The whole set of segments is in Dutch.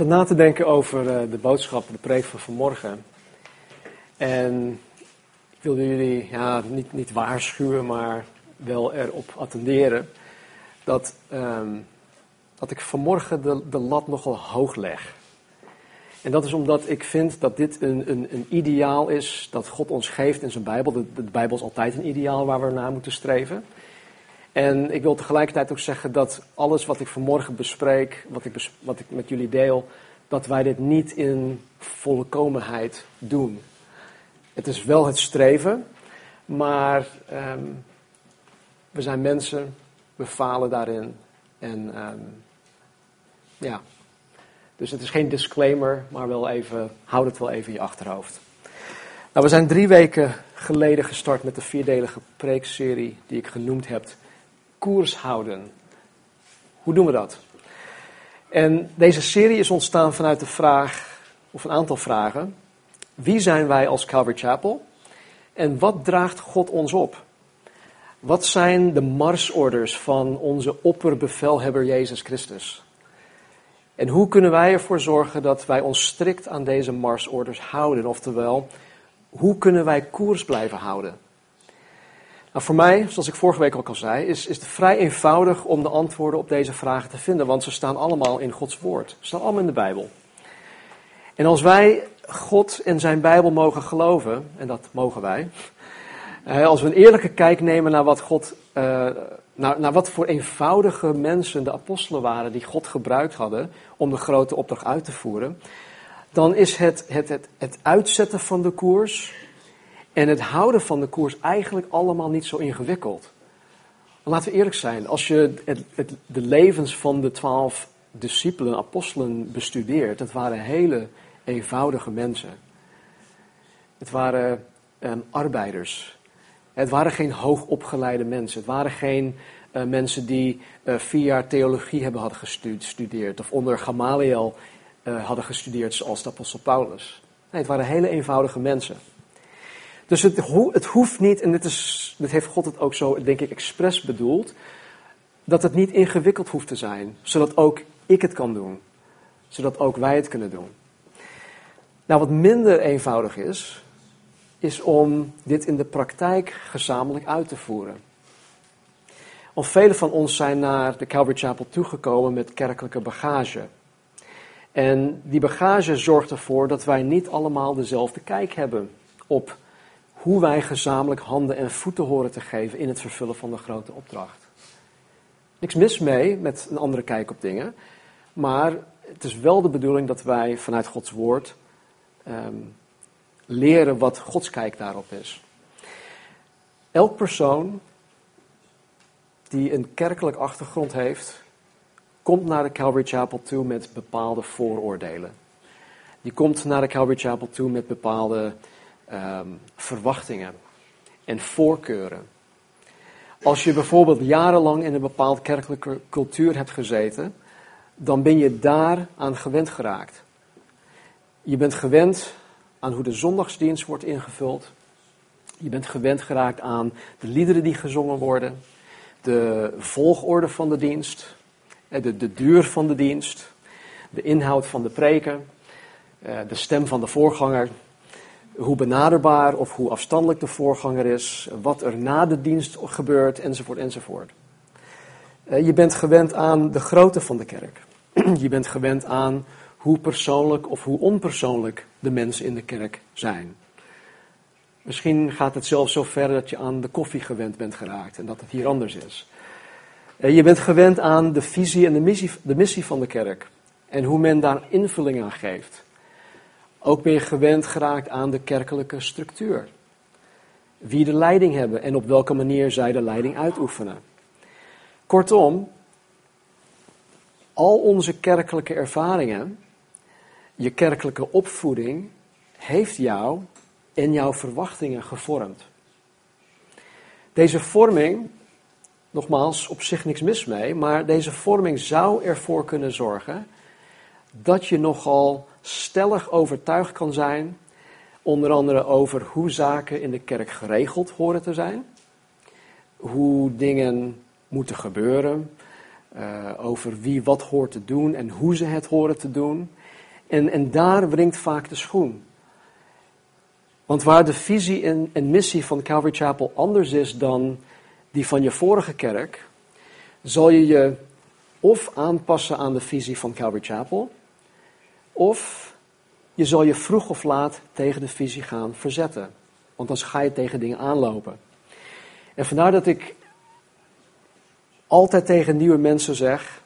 zat na te denken over uh, de boodschap, de preek van vanmorgen. En ik wilde jullie ja, niet, niet waarschuwen, maar wel erop attenderen dat, um, dat ik vanmorgen de, de lat nogal hoog leg. En dat is omdat ik vind dat dit een, een, een ideaal is dat God ons geeft in zijn Bijbel. De Bijbel is altijd een ideaal waar we naar moeten streven. En ik wil tegelijkertijd ook zeggen dat alles wat ik vanmorgen bespreek, wat ik, wat ik met jullie deel, dat wij dit niet in volkomenheid doen. Het is wel het streven, maar um, we zijn mensen, we falen daarin. En um, ja, dus het is geen disclaimer, maar wel even, houd het wel even in je achterhoofd. Nou, we zijn drie weken geleden gestart met de vierdelige preekserie die ik genoemd heb koers houden. Hoe doen we dat? En deze serie is ontstaan vanuit de vraag, of een aantal vragen. Wie zijn wij als Calvary Chapel? En wat draagt God ons op? Wat zijn de marsorders van onze opperbevelhebber Jezus Christus? En hoe kunnen wij ervoor zorgen dat wij ons strikt aan deze marsorders houden? Oftewel, hoe kunnen wij koers blijven houden? Nou, voor mij, zoals ik vorige week ook al zei, is, is het vrij eenvoudig om de antwoorden op deze vragen te vinden, want ze staan allemaal in Gods Woord. Ze staan allemaal in de Bijbel. En als wij God en zijn Bijbel mogen geloven, en dat mogen wij, eh, als we een eerlijke kijk nemen naar wat God, uh, naar, naar wat voor eenvoudige mensen de apostelen waren die God gebruikt hadden om de grote opdracht uit te voeren, dan is het, het, het, het uitzetten van de koers, en het houden van de koers eigenlijk allemaal niet zo ingewikkeld. Laten we eerlijk zijn, als je het, het, de levens van de twaalf discipelen, apostelen bestudeert, het waren hele eenvoudige mensen. Het waren um, arbeiders. Het waren geen hoogopgeleide mensen. Het waren geen uh, mensen die uh, vier jaar theologie hebben hadden gestudeerd of onder Gamaliel uh, hadden gestudeerd zoals de apostel Paulus. Nee, het waren hele eenvoudige mensen. Dus het, het hoeft niet, en dit, is, dit heeft God het ook zo, denk ik, expres bedoeld, dat het niet ingewikkeld hoeft te zijn, zodat ook ik het kan doen, zodat ook wij het kunnen doen. Nou, wat minder eenvoudig is, is om dit in de praktijk gezamenlijk uit te voeren. Want velen van ons zijn naar de Calvary Chapel toegekomen met kerkelijke bagage. En die bagage zorgt ervoor dat wij niet allemaal dezelfde kijk hebben op hoe wij gezamenlijk handen en voeten horen te geven in het vervullen van de grote opdracht. Niks mis mee met een andere kijk op dingen, maar het is wel de bedoeling dat wij vanuit Gods woord um, leren wat Gods kijk daarop is. Elk persoon die een kerkelijk achtergrond heeft, komt naar de Calvary Chapel toe met bepaalde vooroordelen. Die komt naar de Calvary Chapel toe met bepaalde um, verwachtingen en voorkeuren. Als je bijvoorbeeld jarenlang in een bepaald kerkelijke cultuur hebt gezeten, dan ben je daar aan gewend geraakt. Je bent gewend aan hoe de zondagsdienst wordt ingevuld. Je bent gewend geraakt aan de liederen die gezongen worden, de volgorde van de dienst, eh, de, de duur van de dienst, de inhoud van de preken, eh, de stem van de voorganger, hoe benaderbaar of hoe afstandelijk de voorganger is, wat er na de dienst gebeurt, enzovoort, enzovoort. Eh, je bent gewend aan de grootte van de kerk. Je bent gewend aan hoe persoonlijk of hoe onpersoonlijk de mensen in de kerk zijn. Misschien gaat het zelfs zo ver dat je aan de koffie gewend bent geraakt en dat het hier anders is. Eh, je bent gewend aan de visie en de missie, de missie van de kerk en hoe men daar invulling aan geeft. Ook je gewend geraakt aan de kerkelijke structuur. Wie de leiding hebben en op welke manier zij de leiding uitoefenen. Kortom, al onze kerkelijke ervaringen, je kerkelijke opvoeding, heeft jou en jouw verwachtingen gevormd. Deze vorming, nogmaals, op zich niks mis mee, maar deze vorming zou ervoor kunnen zorgen dat je nogal stellig overtuigd kan zijn, onder andere over hoe zaken in de kerk geregeld horen te zijn, hoe dingen moeten gebeuren, uh, over wie wat hoort te doen en hoe ze het horen te doen. En, en daar wringt vaak de schoen. Want waar de visie en, en missie van Calvary Chapel anders is dan die van je vorige kerk, zal je je of aanpassen aan de visie van Calvary Chapel, of je zal je vroeg of laat tegen de visie gaan verzetten. Want dan ga je tegen dingen aanlopen. En vandaar dat ik altijd tegen nieuwe mensen zeg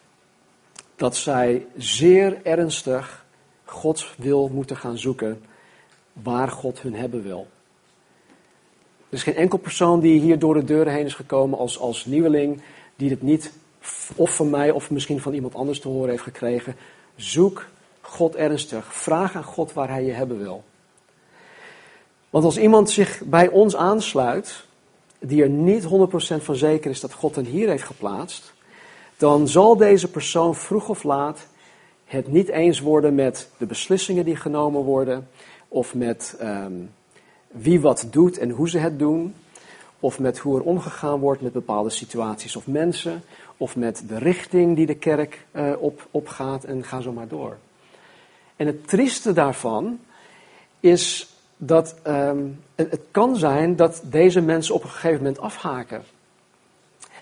dat zij zeer ernstig Gods wil moeten gaan zoeken waar God hun hebben wil. Er is geen enkel persoon die hier door de deuren heen is gekomen als, als nieuweling, die het niet of van mij of misschien van iemand anders te horen heeft gekregen. Zoek God ernstig. Vraag aan God waar Hij je hebben wil. Want als iemand zich bij ons aansluit, die er niet 100% van zeker is dat God hen hier heeft geplaatst, dan zal deze persoon vroeg of laat het niet eens worden met de beslissingen die genomen worden, of met ehm, wie wat doet en hoe ze het doen, of met hoe er omgegaan wordt met bepaalde situaties of mensen, of met de richting die de kerk uh, op, opgaat en ga zo maar door. En het trieste daarvan is dat um, het kan zijn dat deze mensen op een gegeven moment afhaken.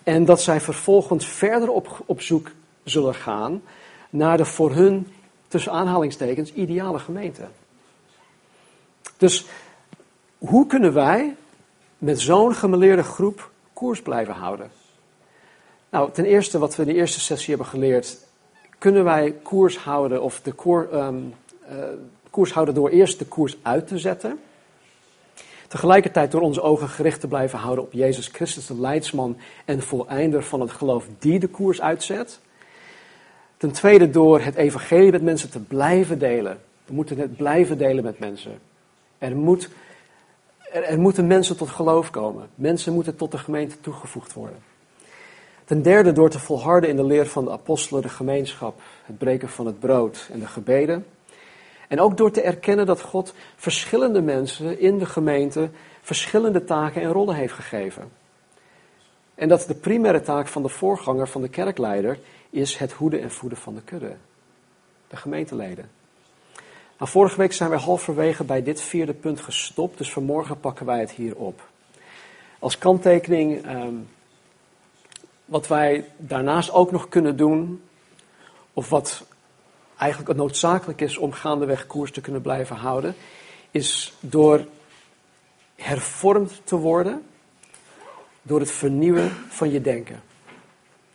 En dat zij vervolgens verder op, op zoek zullen gaan naar de voor hun, tussen aanhalingstekens, ideale gemeente. Dus hoe kunnen wij met zo'n gemeleerde groep koers blijven houden? Nou, ten eerste wat we in de eerste sessie hebben geleerd, kunnen wij koers houden of de koer, um, uh, koers houden door eerst de koers uit te zetten. Tegelijkertijd door onze ogen gericht te blijven houden op Jezus Christus, de leidsman en voleinder van het geloof die de koers uitzet. Ten tweede door het evangelie met mensen te blijven delen. We moeten het blijven delen met mensen. Er, moet, er, moeten mensen tot geloof komen. Mensen moeten tot de gemeente toegevoegd worden. Ten derde door te volharden in de leer van de apostelen, de gemeenschap, het breken van het brood en de gebeden. En ook door te erkennen dat God verschillende mensen in de gemeente verschillende taken en rollen heeft gegeven. En dat de primaire taak van de voorganger, van de kerkleider, is het hoeden en voeden van de kudde. De gemeenteleden. Nou, vorige week zijn we halverwege bij dit vierde punt gestopt, dus vanmorgen pakken wij het hier op. Als kanttekening, ehm, wat wij daarnaast ook nog kunnen doen, of wat eigenlijk noodzakelijk is om gaandeweg koers te kunnen blijven houden, is door hervormd te worden door het vernieuwen van je denken.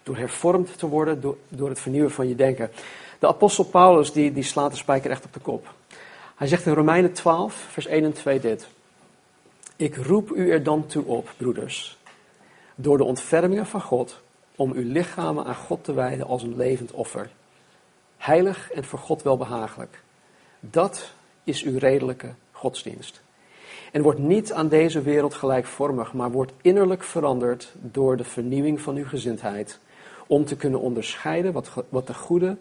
Door hervormd te worden door, door het vernieuwen van je denken. De apostel Paulus die, die slaat de spijker echt op de kop. Hij zegt in Romeinen 12, vers 1 en 2 dit. Ik roep u er dan toe op, broeders, door de ontfermingen van God, om uw lichamen aan God te wijden als een levend offer heilig en voor God welbehagelijk. Dat is uw redelijke godsdienst. En wordt niet aan deze wereld gelijkvormig, maar wordt innerlijk veranderd door de vernieuwing van uw gezindheid, om te kunnen onderscheiden wat, wat de goede,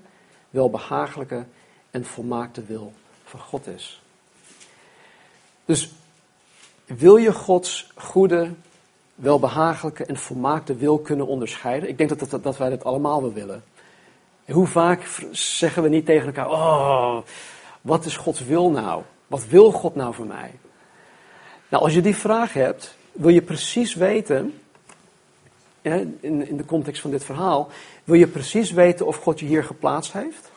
welbehagelijke en volmaakte wil van God is. Dus wil je Gods goede, welbehagelijke en volmaakte wil kunnen onderscheiden? Ik denk dat, dat, dat wij dat allemaal wel willen. Hoe vaak zeggen we niet tegen elkaar: Oh, wat is Gods wil nou? Wat wil God nou voor mij? Nou, als je die vraag hebt, wil je precies weten, in, de context van dit verhaal, wil je precies weten of God je hier geplaatst heeft?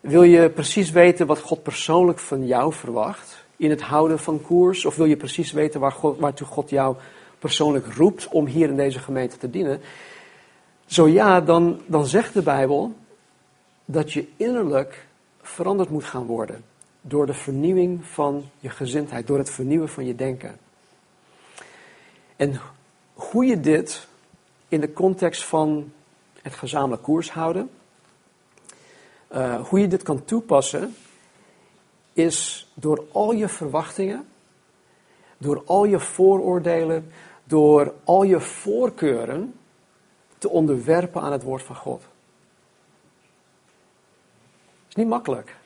Wil je precies weten wat God persoonlijk van jou verwacht in het houden van koers? Of wil je precies weten waar God, waartoe God jou persoonlijk roept om hier in deze gemeente te dienen? Zo ja, dan, dan zegt de Bijbel dat je innerlijk veranderd moet gaan worden. Door de vernieuwing van je gezindheid, door het vernieuwen van je denken. En hoe je dit in de context van het gezamenlijk koers houden, uh, hoe je dit kan toepassen, is door al je verwachtingen, door al je vooroordelen, door al je voorkeuren te onderwerpen aan het woord van God. Het is niet makkelijk.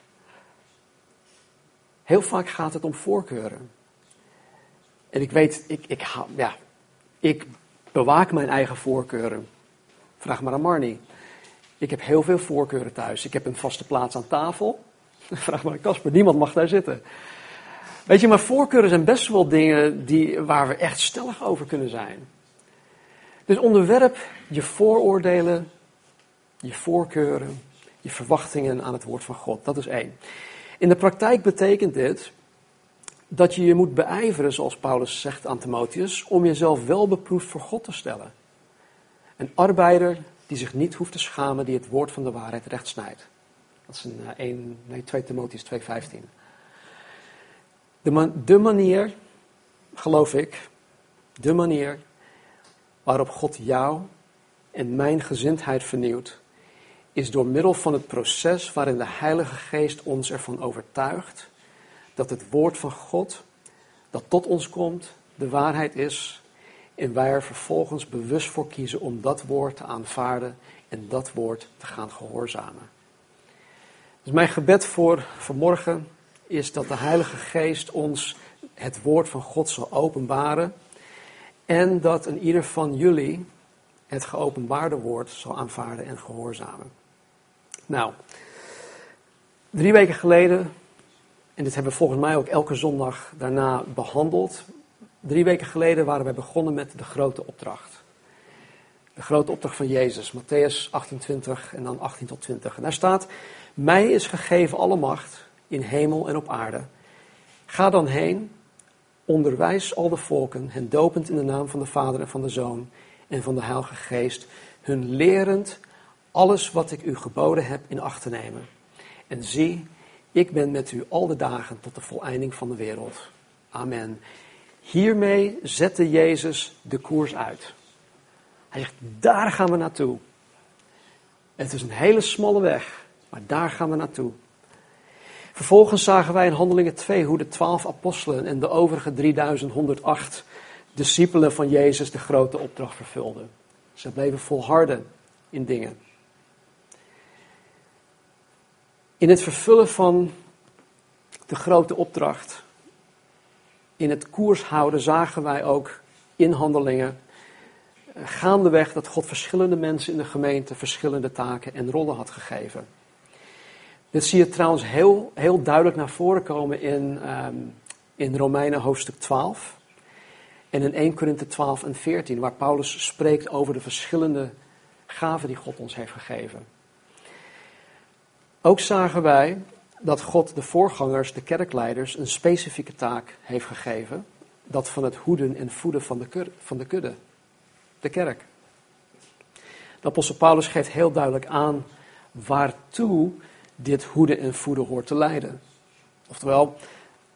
Heel vaak gaat het om voorkeuren. En ik weet, ik, ik, ja, ik bewaak mijn eigen voorkeuren. Vraag maar aan Marnie. Ik heb heel veel voorkeuren thuis. Ik heb een vaste plaats aan tafel. Vraag maar Casper, niemand mag daar zitten. Weet je, maar voorkeuren zijn best wel dingen die, waar we echt stellig over kunnen zijn. Dus onderwerp je vooroordelen, je voorkeuren, je verwachtingen aan het woord van God. Dat is één. In de praktijk betekent dit dat je je moet beijveren, zoals Paulus zegt aan Timotheus, om jezelf wel beproefd voor God te stellen. Een arbeider die zich niet hoeft te schamen, die het woord van de waarheid recht snijdt. Dat is een 1, nee, 2 Timotheus 2,15. De, man, de manier, geloof ik, de manier waarop God jou en mijn gezindheid vernieuwt, is door middel van het proces waarin de Heilige Geest ons ervan overtuigt dat het woord van God dat tot ons komt de waarheid is en wij er vervolgens bewust voor kiezen om dat woord te aanvaarden en dat woord te gaan gehoorzamen. Dus mijn gebed voor vanmorgen is dat de Heilige Geest ons het woord van God zal openbaren en dat een ieder van jullie het geopenbaarde woord zal aanvaarden en gehoorzamen. Nou, drie weken geleden, en dit hebben we volgens mij ook elke zondag daarna behandeld. Drie weken geleden waren wij begonnen met de grote opdracht. De grote opdracht van Jezus, Matthäus 28 en dan 18 tot 20. En daar staat, mij is gegeven alle macht in hemel en op aarde. Ga dan heen, onderwijs al de volken, hen dopend in de naam van de Vader en van de Zoon en van de Heilige Geest, hun lerend alles wat ik u geboden heb in acht te nemen. En zie, ik ben met u al de dagen tot de voleinding van de wereld. Amen. Hiermee zette Jezus de koers uit. Hij zegt, daar gaan we naartoe. Het is een hele smalle weg, maar daar gaan we naartoe. Vervolgens zagen wij in Handelingen 2 hoe de twaalf apostelen en de overige 3108 discipelen van Jezus de grote opdracht vervulden. Ze bleven volharden in dingen. In het vervullen van de grote opdracht, in het koers houden, zagen wij ook in handelingen eh, gaandeweg dat God verschillende mensen in de gemeente verschillende taken en rollen had gegeven. Dit zie je trouwens heel, heel duidelijk naar voren komen in, um, in Romeinen hoofdstuk 12 en in 1 Korinthe 12 en 14, waar Paulus spreekt over de verschillende gaven die God ons heeft gegeven. Ook zagen wij dat God de voorgangers, de kerkleiders, een specifieke taak heeft gegeven. Dat van het hoeden en voeden van de, kudde, van de kerk. De apostel Paulus geeft heel duidelijk aan waartoe dit hoeden en voeden hoort te leiden. Oftewel,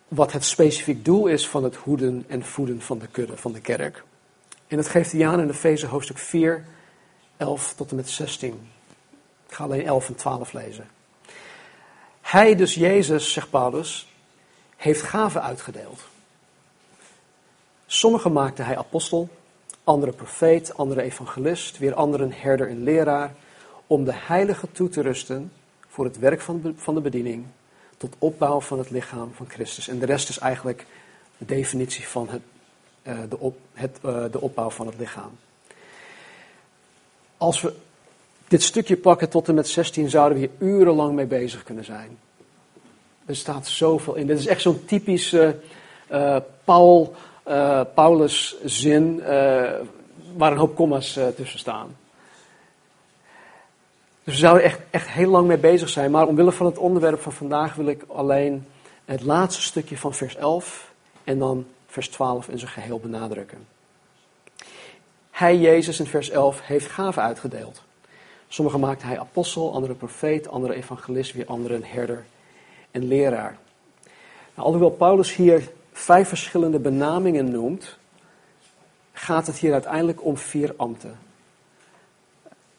wat het specifiek doel is van het hoeden en voeden van de kudde, van de kerk. En dat geeft hij aan in Efeze hoofdstuk 4, 11 tot en met 16. Ik ga alleen 11 en 12 lezen. Hij, dus Jezus, zegt Paulus, heeft gaven uitgedeeld. Sommige maakte hij apostel, andere profeet, andere evangelist, weer anderen herder en leraar, om de heilige toe te rusten voor het werk van, de bediening, tot opbouw van het lichaam van Christus. En de rest is eigenlijk de definitie van het, uh, de, op, het, uh, de opbouw van het lichaam. Als we dit stukje pakken tot en met 16 zouden we hier urenlang mee bezig kunnen zijn. Er staat zoveel in. Dit is echt zo'n typische uh, Paul, Paulus zin uh, waar een hoop commas tussen staan. Dus we zouden echt, echt heel lang mee bezig zijn. Maar omwille van het onderwerp van vandaag wil ik alleen het laatste stukje van vers 11 en dan vers 12 in zijn geheel benadrukken. Hij, Jezus, in vers 11 heeft gaven uitgedeeld. Sommigen maakte hij apostel, andere profeet, andere evangelist, weer anderen herder en leraar. Nou, alhoewel Paulus hier vijf verschillende benamingen noemt, gaat het hier uiteindelijk om vier ambten.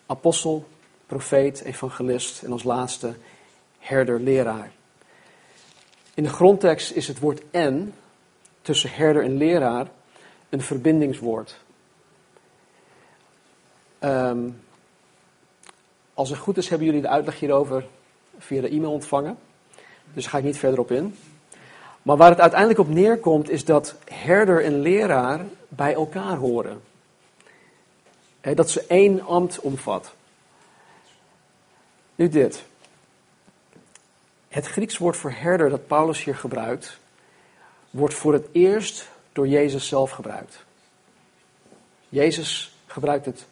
Apostel, profeet, evangelist en als laatste herder, leraar. In de grondtekst is het woord en tussen herder en leraar een verbindingswoord. Um, als het goed is, hebben jullie de uitleg hierover via de e-mail ontvangen. Dus daar ga ik niet verder op in. Maar waar het uiteindelijk op neerkomt, is dat herder en leraar bij elkaar horen. dat ze één ambt omvat. Nu dit. Het Grieks woord voor herder dat Paulus hier gebruikt, wordt voor het eerst door Jezus zelf gebruikt. Jezus gebruikt het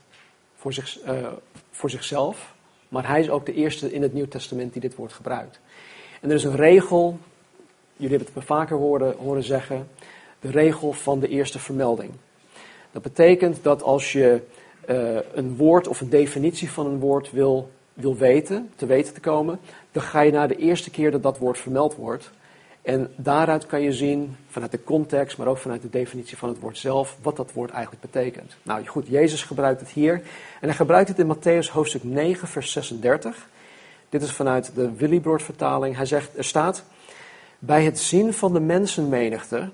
voor, zich, uh, voor zichzelf, maar hij is ook de eerste in het Nieuw Testament die dit woord gebruikt. En er is een regel, jullie hebben het me vaker horen, horen zeggen, de regel van de eerste vermelding. Dat betekent dat als je uh, een woord of een definitie van een woord wil, wil weten, te weten te komen, dan ga je naar de eerste keer dat dat woord vermeld wordt. En daaruit kan je zien, vanuit de context, maar ook vanuit de definitie van het woord zelf, wat dat woord eigenlijk betekent. Nou goed, Jezus gebruikt het hier. En hij gebruikt het in Matthäus hoofdstuk 9, vers 36. Dit is vanuit de Willibrord vertaling. Hij zegt, er staat, bij het zien van de mensenmenigte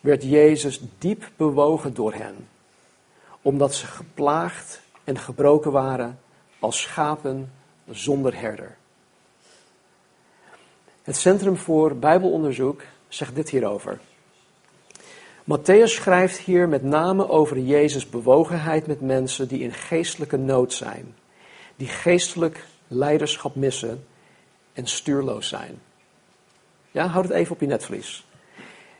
werd Jezus diep bewogen door hen, omdat ze geplaagd en gebroken waren als schapen zonder herder. Het Centrum voor Bijbelonderzoek zegt dit hierover. Matthäus schrijft hier met name over Jezus' bewogenheid met mensen die in geestelijke nood zijn, die geestelijk leiderschap missen en stuurloos zijn. Ja, houd het even op je netvlies.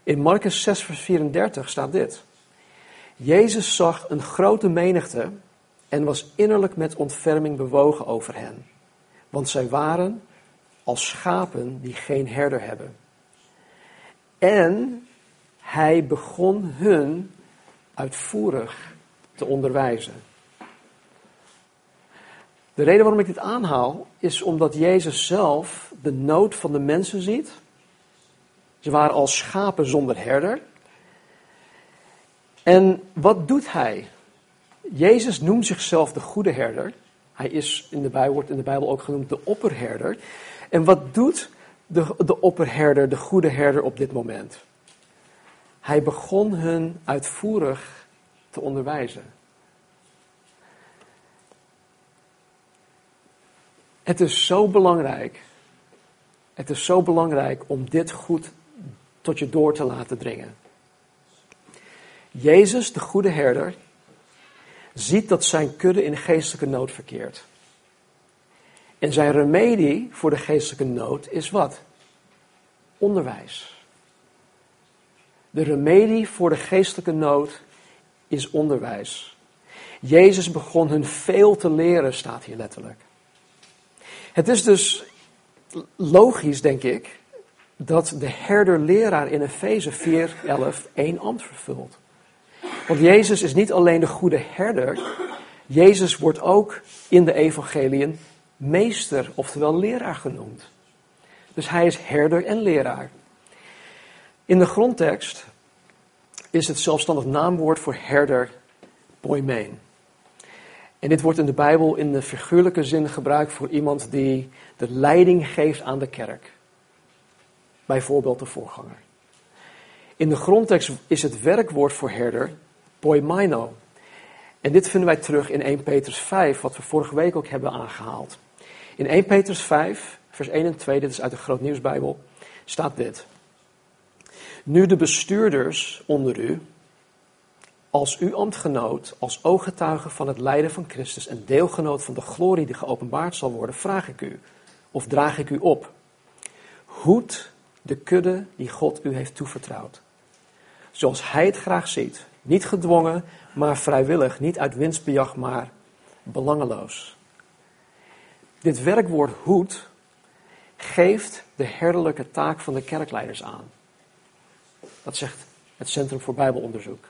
In Marcus 6, vers 34 staat dit. Jezus zag een grote menigte en was innerlijk met ontferming bewogen over hen, want zij waren als schapen die geen herder hebben. En hij begon hun uitvoerig te onderwijzen. De reden waarom ik dit aanhaal is omdat Jezus zelf de nood van de mensen ziet. Ze waren als schapen zonder herder. En wat doet hij? Jezus noemt zichzelf de goede herder. Hij is in de Bijbel, wordt in de Bijbel ook genoemd de opperherder. En wat doet de, de opperherder, de goede herder op dit moment? Hij begon hun uitvoerig te onderwijzen. Het is zo belangrijk. Het is zo belangrijk om dit goed tot je door te laten dringen. Jezus, de goede herder, ziet dat zijn kudde in geestelijke nood verkeert. En zijn remedie voor de geestelijke nood is wat? Onderwijs. De remedie voor de geestelijke nood is onderwijs. Jezus begon hun veel te leren, staat hier letterlijk. Het is dus logisch, denk ik, dat de herder-leraar in Efeze 4, 11 één ambt vervult. Want Jezus is niet alleen de goede herder, Jezus wordt ook in de evangeliën meester, oftewel leraar genoemd. Dus hij is herder en leraar. In de grondtekst is het zelfstandig naamwoord voor herder poimeen. En dit wordt in de Bijbel in de figuurlijke zin gebruikt voor iemand die de leiding geeft aan de kerk. Bijvoorbeeld de voorganger. In de grondtekst is het werkwoord voor herder poimaino. En dit vinden wij terug in 1 Petrus 5, wat we vorige week ook hebben aangehaald. In 1 Petrus 5, vers 1 en 2, dit is uit de Groot Nieuwsbijbel, staat dit. Nu de bestuurders onder u, als uw ambtgenoot, als ooggetuige van het lijden van Christus en deelgenoot van de glorie die geopenbaard zal worden, vraag ik u, of draag ik u op, hoed de kudde die God u heeft toevertrouwd. Zoals hij het graag ziet, niet gedwongen, maar vrijwillig, niet uit winstbejag, maar belangeloos. Dit werkwoord hoed geeft de herderlijke taak van de kerkleiders aan. Dat zegt het Centrum voor Bijbelonderzoek.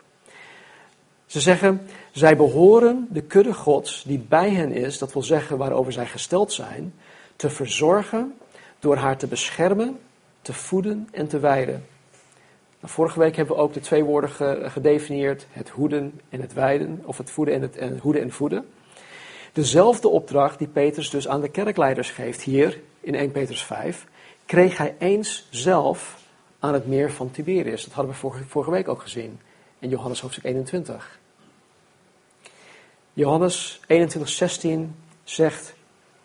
Ze zeggen, zij behoren de kudde Gods die bij hen is, dat wil zeggen waarover zij gesteld zijn, te verzorgen door haar te beschermen, te voeden en te wijden. Nou, vorige week hebben we ook de twee woorden gedefinieerd, het hoeden en het wijden, of het voeden en het, en het hoeden en voeden. Dezelfde opdracht die Petrus dus aan de kerkleiders geeft hier in 1 Petrus 5, kreeg hij eens zelf aan het meer van Tiberius. Dat hadden we vorige, week ook gezien in Johannes hoofdstuk 21. Johannes 21, 16 zegt,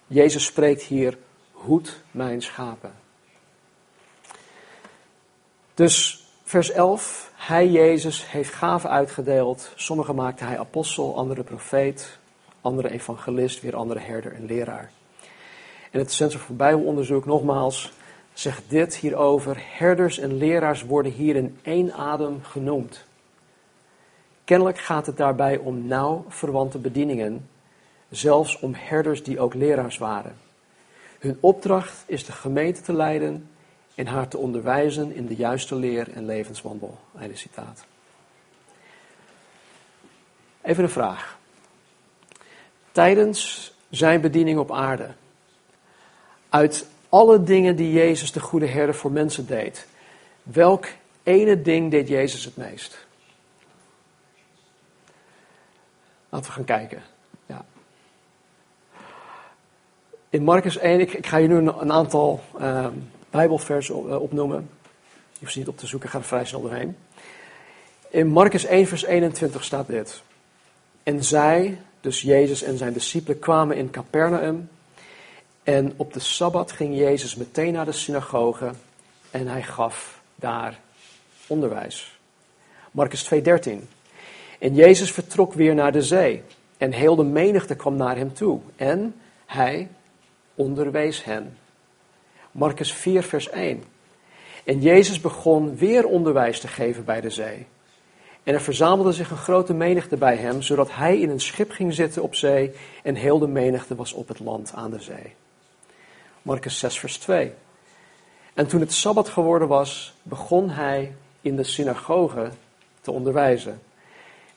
Jezus spreekt hier, hoed mijn schapen. Dus vers 11, hij Jezus heeft gaven uitgedeeld. Sommige maakte hij apostel, andere profeet, andere evangelist, weer andere herder en leraar. En het Centrum voor Bijbelonderzoek nogmaals zegt dit hierover. Herders en leraars worden hier in één adem genoemd. Kennelijk gaat het daarbij om nauw verwante bedieningen, zelfs om herders die ook leraars waren. Hun opdracht is de gemeente te leiden en haar te onderwijzen in de juiste leer en levenswandel. Einde citaat. Even een vraag. Tijdens zijn bediening op aarde, uit alle dingen die Jezus de goede herder voor mensen deed, welk ene ding deed Jezus het meest? Laten we gaan kijken. Ja. In Marcus 1, ik, ga je nu een, aantal uh, Bijbelversen uh, opnoemen. Je hoeft ze niet op te zoeken, ga er vrij snel doorheen. In Marcus 1, vers 21 staat dit. En zij, dus Jezus en zijn discipelen, kwamen in Capernaum. En op de Sabbat ging Jezus meteen naar de synagoge en hij gaf daar onderwijs. Marcus 2:13. En Jezus vertrok weer naar de zee en heel de menigte kwam naar hem toe en hij onderwees hen. Marcus 4 vers 1. En Jezus begon weer onderwijs te geven bij de zee. En er verzamelde zich een grote menigte bij hem, zodat hij in een schip ging zitten op zee en heel de menigte was op het land aan de zee. Marcus 6, vers 2. En toen het sabbat geworden was, begon hij in de synagoge te onderwijzen.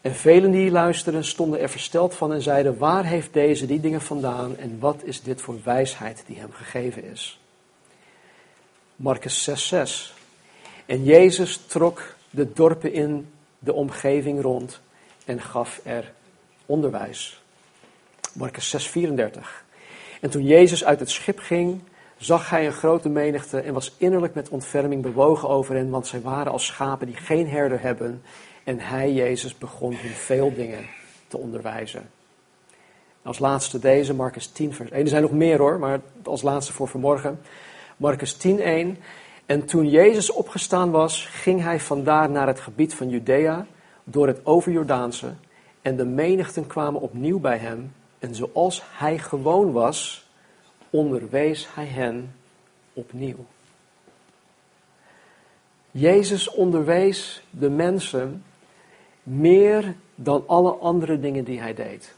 En velen die luisterden stonden er versteld van en zeiden: Waar heeft deze die dingen vandaan en wat is dit voor wijsheid die hem gegeven is? Marcus 6, 6. En Jezus trok de dorpen in de omgeving rond en gaf er onderwijs. Marcus 6, 34. En toen Jezus uit het schip ging, zag hij een grote menigte en was innerlijk met ontferming bewogen over hen, want zij waren als schapen die geen herder hebben. En hij, Jezus, begon hun veel dingen te onderwijzen. Als laatste deze, Marcus 10, vers 1. Er zijn nog meer hoor, maar als laatste voor vanmorgen. Marcus 10, 1. En toen Jezus opgestaan was, ging hij vandaar naar het gebied van Judea, door het overjordaanse. En de menigten kwamen opnieuw bij hem. En zoals hij gewoon was, onderwees hij hen opnieuw. Jezus onderwees de mensen meer dan alle andere dingen die hij deed.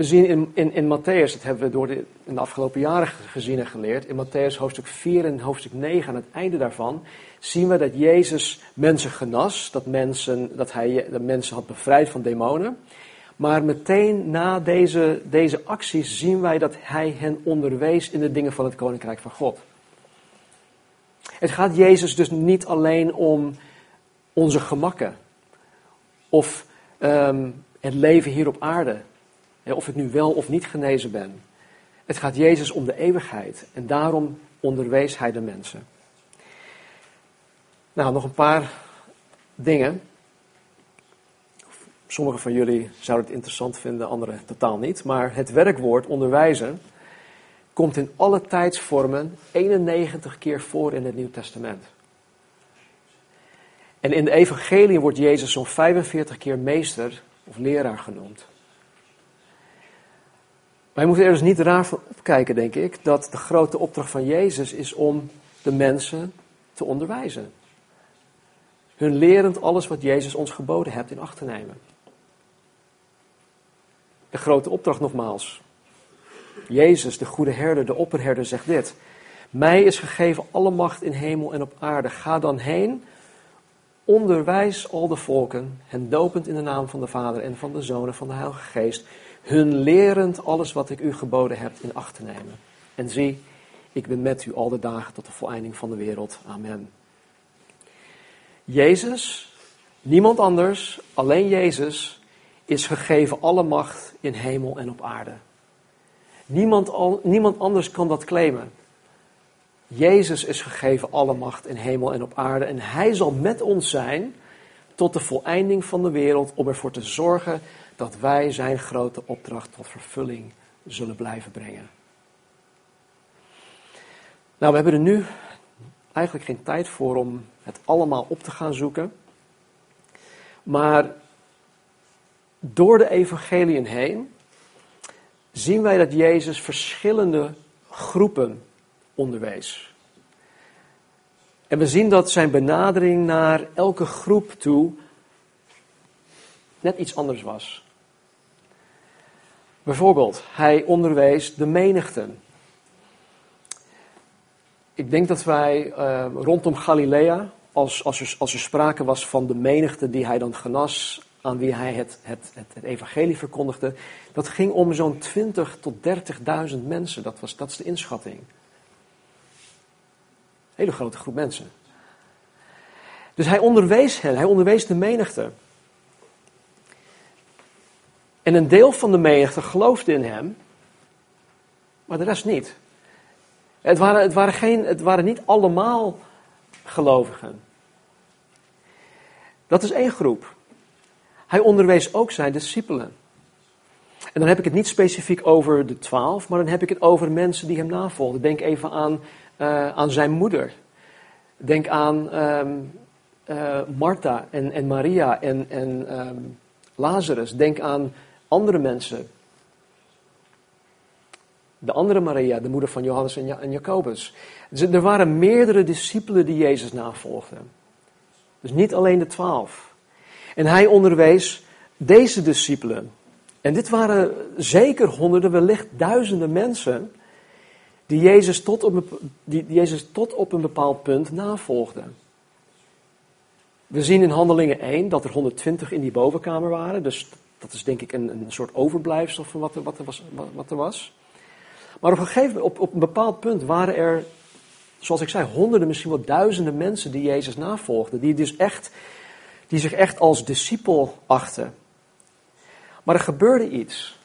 We zien in, in, in Matthäus, dat hebben we door de, in de afgelopen jaren gezien en geleerd, in Matthäus hoofdstuk 4 en hoofdstuk 9, aan het einde daarvan, zien we dat Jezus mensen genas, dat, mensen, dat hij de mensen had bevrijd van demonen. Maar meteen na deze, deze acties zien wij dat hij hen onderwees in de dingen van het koninkrijk van God. Het gaat Jezus dus niet alleen om onze gemakken of um, het leven hier op aarde, of ik nu wel of niet genezen ben. Het gaat Jezus om de eeuwigheid en daarom onderwees hij de mensen. Nou, nog een paar dingen. Sommigen van jullie zouden het interessant vinden, anderen totaal niet. Maar het werkwoord onderwijzen komt in alle tijdsvormen 91 keer voor in het Nieuw Testament. En in de evangelie wordt Jezus zo'n 45 keer meester of leraar genoemd. Wij moeten er dus niet raar van opkijken, denk ik, dat de grote opdracht van Jezus is om de mensen te onderwijzen. Hun lerend alles wat Jezus ons geboden hebt in acht te nemen. De grote opdracht nogmaals. Jezus, de goede herder, de opperherder, zegt dit. Mij is gegeven alle macht in hemel en op aarde. Ga dan heen, onderwijs al de volken, hen dopend in de naam van de Vader en van de Zoon en van de Heilige Geest, hun lerend alles wat ik u geboden heb in acht te nemen. En zie, ik ben met u al de dagen tot de voleinding van de wereld. Amen. Jezus, niemand anders, alleen Jezus, is gegeven alle macht in hemel en op aarde. Niemand, al, niemand anders kan dat claimen. Jezus is gegeven alle macht in hemel en op aarde en hij zal met ons zijn tot de voleinding van de wereld om ervoor te zorgen dat wij zijn grote opdracht tot vervulling zullen blijven brengen. Nou, we hebben er nu eigenlijk geen tijd voor om het allemaal op te gaan zoeken. Maar door de evangeliën heen zien wij dat Jezus verschillende groepen onderwees. En we zien dat zijn benadering naar elke groep toe net iets anders was. Bijvoorbeeld, hij onderwees de menigten. Ik denk dat wij uh, rondom Galilea, als, als, er, als er sprake was van de menigte die hij dan genas, aan wie hij het, het, het, het evangelie verkondigde, dat ging om zo'n 20 tot 30.000 mensen. Dat, was, dat is de inschatting. Hele grote groep mensen. Dus hij onderwees hen, hij onderwees de menigte. En een deel van de menigte geloofde in hem, maar de rest niet. Het waren, het waren, geen, het waren niet allemaal gelovigen. Dat is één groep. Hij onderwees ook zijn discipelen. En dan heb ik het niet specifiek over de twaalf, maar dan heb ik het over mensen die hem navolgden. Denk even aan, uh, aan zijn moeder. Denk aan um, Martha en, en Maria en, en um, Lazarus. Denk aan andere mensen. De andere Maria, de moeder van Johannes en Jacobus. Er waren meerdere discipelen die Jezus navolgden. Dus niet alleen de twaalf. En hij onderwees deze discipelen. En dit waren zeker honderden, wellicht duizenden mensen. Die Jezus tot op, een, die Jezus tot op een bepaald punt navolgden. We zien in Handelingen 1 dat er 120 in die bovenkamer waren. Dus dat is denk ik een, een soort overblijfsel van wat er, wat, er was, wat er was. Maar op een gegeven op, op een bepaald punt, waren er, zoals ik zei, honderden, misschien wel duizenden mensen die Jezus navolgden. Die, dus echt, die zich echt als discipel achten. Maar er gebeurde iets.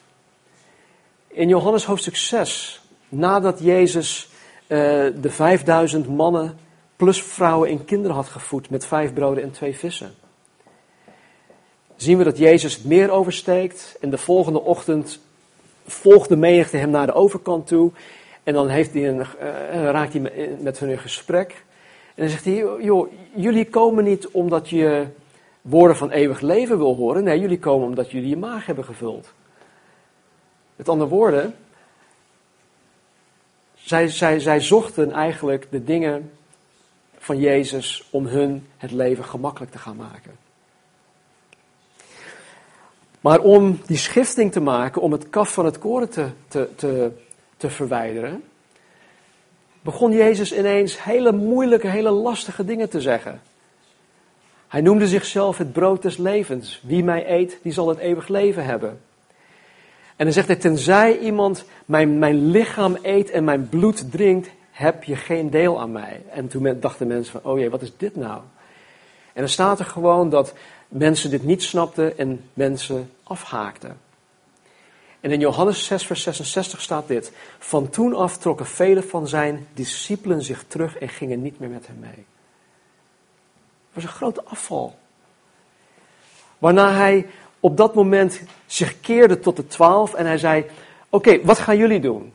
In Johannes hoofdstuk 6, nadat Jezus uh, de 5000 mannen plus vrouwen en kinderen had gevoed met vijf broden en twee vissen zien we dat Jezus het meer oversteekt. En de volgende ochtend volgt de menigte hem naar de overkant toe. En dan heeft hij een, uh, raakt hij met hun in gesprek. En dan zegt hij, joh, jullie komen niet omdat je woorden van eeuwig leven wil horen. Nee, jullie komen omdat jullie je maag hebben gevuld. Met andere woorden, zij, zij, zij zochten eigenlijk de dingen van Jezus om hun het leven gemakkelijk te gaan maken. Maar om die schifting te maken, om het kaf van het koren te, te, te, verwijderen, begon Jezus ineens hele moeilijke, hele lastige dingen te zeggen. Hij noemde zichzelf het brood des levens. Wie mij eet, die zal het eeuwig leven hebben. En dan zegt hij, tenzij iemand mijn, mijn lichaam eet en mijn bloed drinkt, heb je geen deel aan mij. En toen dachten mensen van, oh jee, wat is dit nou? En dan staat er gewoon dat mensen dit niet snapten en mensen afhaakten. En in Johannes 6, vers 66 staat dit. Van toen af trokken vele van zijn discipelen zich terug en gingen niet meer met hem mee. Het was een grote afval. Waarna hij op dat moment zich keerde tot de twaalf en hij zei: Oké, wat gaan jullie doen?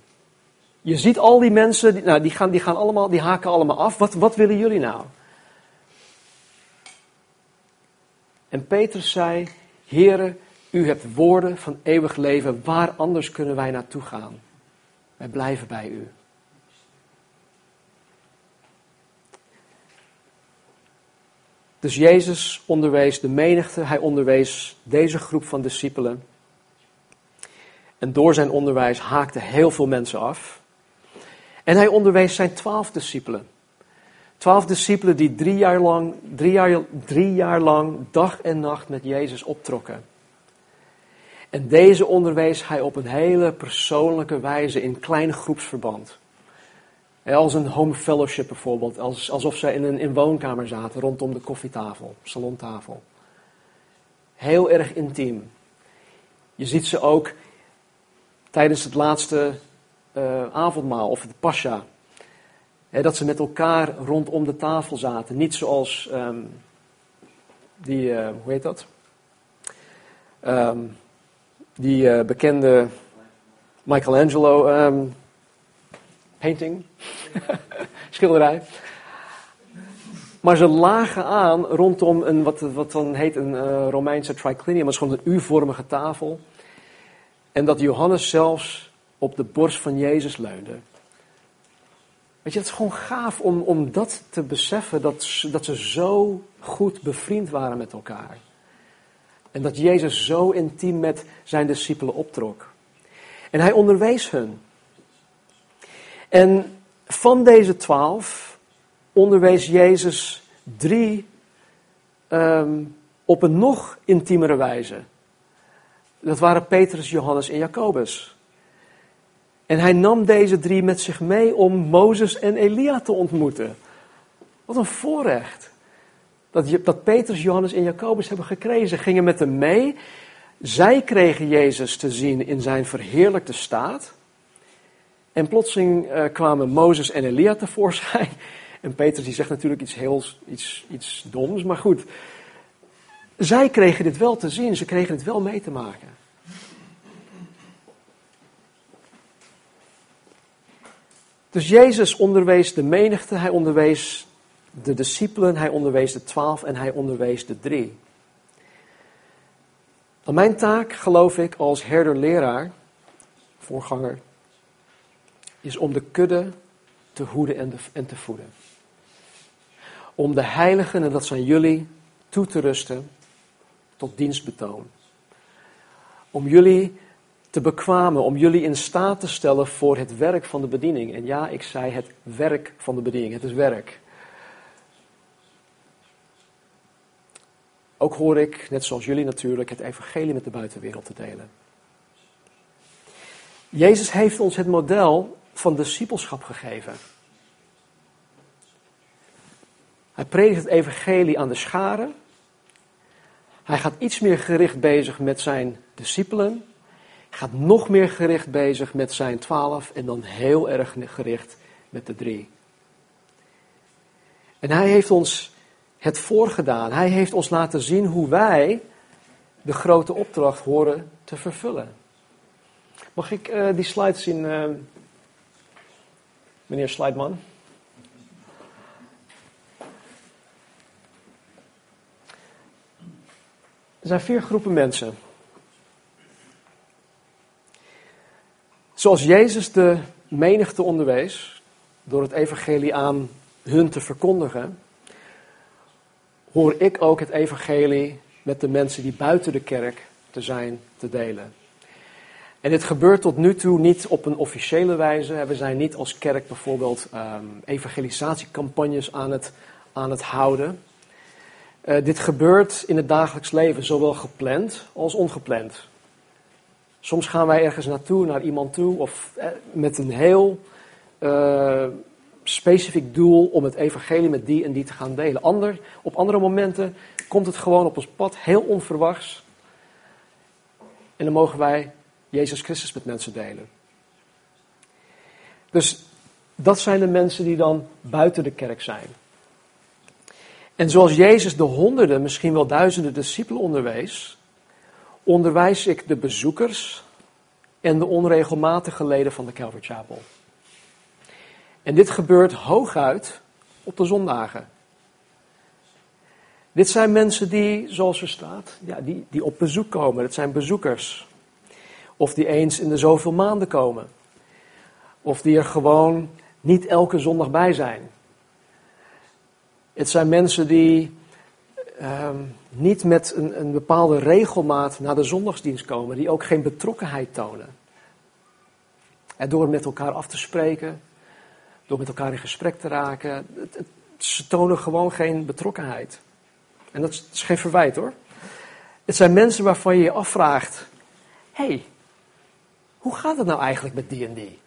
Je ziet al die mensen, die, nou, die, gaan, die, gaan allemaal, die haken allemaal af. Wat, wat willen jullie nou? En Petrus zei, Heere, u hebt woorden van eeuwig leven, waar anders kunnen wij naartoe gaan? Wij blijven bij u. Dus Jezus onderwees de menigte, hij onderwees deze groep van discipelen. En door zijn onderwijs haakten heel veel mensen af. En hij onderwees zijn twaalf discipelen. Twaalf discipelen die drie jaar, lang, drie, jaar, drie jaar lang dag en nacht met Jezus optrokken. En deze onderwees hij op een hele persoonlijke wijze in klein groepsverband. Als een home fellowship bijvoorbeeld, alsof zij in een in woonkamer zaten rondom de koffietafel, salontafel. Heel erg intiem. Je ziet ze ook tijdens het laatste uh, avondmaal of het pascha dat ze met elkaar rondom de tafel zaten. Niet zoals um, die, uh, hoe heet dat? Um, die uh, bekende Michelangelo um, painting, schilderij. Maar ze lagen aan rondom een, wat, wat dan heet een uh, Romeinse triclinium. Dat is gewoon een U-vormige tafel. En dat Johannes zelfs op de borst van Jezus leunde. Weet je, het is gewoon gaaf om, om dat te beseffen, dat, dat ze zo goed bevriend waren met elkaar. En dat Jezus zo intiem met zijn discipelen optrok. En hij onderwees hun. En van deze twaalf onderwees Jezus drie um, op een nog intiemere wijze. Dat waren Petrus, Johannes en Jacobus. En hij nam deze drie met zich mee om Mozes en Elia te ontmoeten. Wat een voorrecht. Dat, dat Petrus, Johannes en Jacobus hebben gekregen. Gingen met hem mee. Zij kregen Jezus te zien in zijn verheerlijkte staat. En plotseling uh, kwamen Mozes en Elia tevoorschijn. En Petrus die zegt natuurlijk iets heel iets, iets doms, maar goed. Zij kregen dit wel te zien, ze kregen het wel mee te maken. Dus Jezus onderwees de menigte, hij onderwees de discipelen, hij onderwees de twaalf en hij onderwees de drie. Dan mijn taak, geloof ik, als herder-leraar, voorganger, is om de kudde te hoeden en, en te voeden. Om de heiligen, en dat zijn jullie, toe te rusten tot dienstbetoon. Om jullie te bekwamen, om jullie in staat te stellen voor het werk van de bediening. En ja, ik zei het werk van de bediening, het is werk. Ook hoor ik, net zoals jullie natuurlijk, het evangelie met de buitenwereld te delen. Jezus heeft ons het model van discipelschap gegeven. Hij predikt het evangelie aan de scharen. Hij gaat iets meer gericht bezig met zijn discipelen. Gaat nog meer gericht bezig met zijn twaalf en dan heel erg gericht met de drie. En hij heeft ons het voorgedaan. Hij heeft ons laten zien hoe wij de grote opdracht horen te vervullen. Mag ik uh, die slides zien, uh, meneer Slideman? Er zijn vier groepen mensen. Zoals Jezus de menigte onderwees door het evangelie aan hun te verkondigen, hoor ik ook het evangelie met de mensen die buiten de kerk te zijn te delen. En dit gebeurt tot nu toe niet op een officiële wijze. We zijn niet als kerk bijvoorbeeld um, evangelisatiecampagnes aan het, aan het houden. Uh, dit gebeurt in het dagelijks leven, zowel gepland als ongepland. Soms gaan wij ergens naartoe, naar iemand toe, of eh, met een heel uh, specifiek doel om het evangelie met die en die te gaan delen. Ander, op andere momenten komt het gewoon op ons pad, heel onverwachts. En dan mogen wij Jezus Christus met mensen delen. Dus dat zijn de mensen die dan buiten de kerk zijn. En zoals Jezus de honderden, misschien wel duizenden discipelen onderwees, onderwijs ik de bezoekers en de onregelmatige leden van de Calvary Chapel. En dit gebeurt hooguit op de zondagen. Dit zijn mensen die, zoals er staat, ja, die, die op bezoek komen. Het zijn bezoekers. Of die eens in de zoveel maanden komen. Of die er gewoon niet elke zondag bij zijn. Het zijn mensen die um, niet met een, een, bepaalde regelmaat naar de zondagsdienst komen, die ook geen betrokkenheid tonen. En door met elkaar af te spreken, door met elkaar in gesprek te raken, het, ze tonen gewoon geen betrokkenheid. En dat is, dat is geen verwijt hoor. Het zijn mensen waarvan je je afvraagt: hé, hey, hoe gaat het nou eigenlijk met die en die?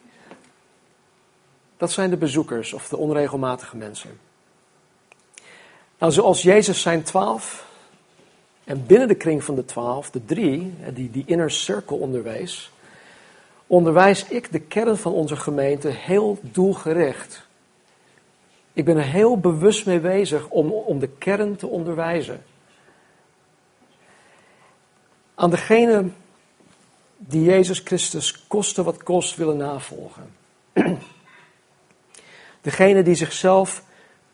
Dat zijn de bezoekers of de onregelmatige mensen. Nou, zoals Jezus zijn twaalf en binnen de kring van de twaalf, de drie, die, die inner circle onderwees, onderwijs ik de kern van onze gemeente heel doelgericht. Ik ben er heel bewust mee bezig om, om de kern te onderwijzen. Aan degene die Jezus Christus koste wat kost willen navolgen. Degene die zichzelf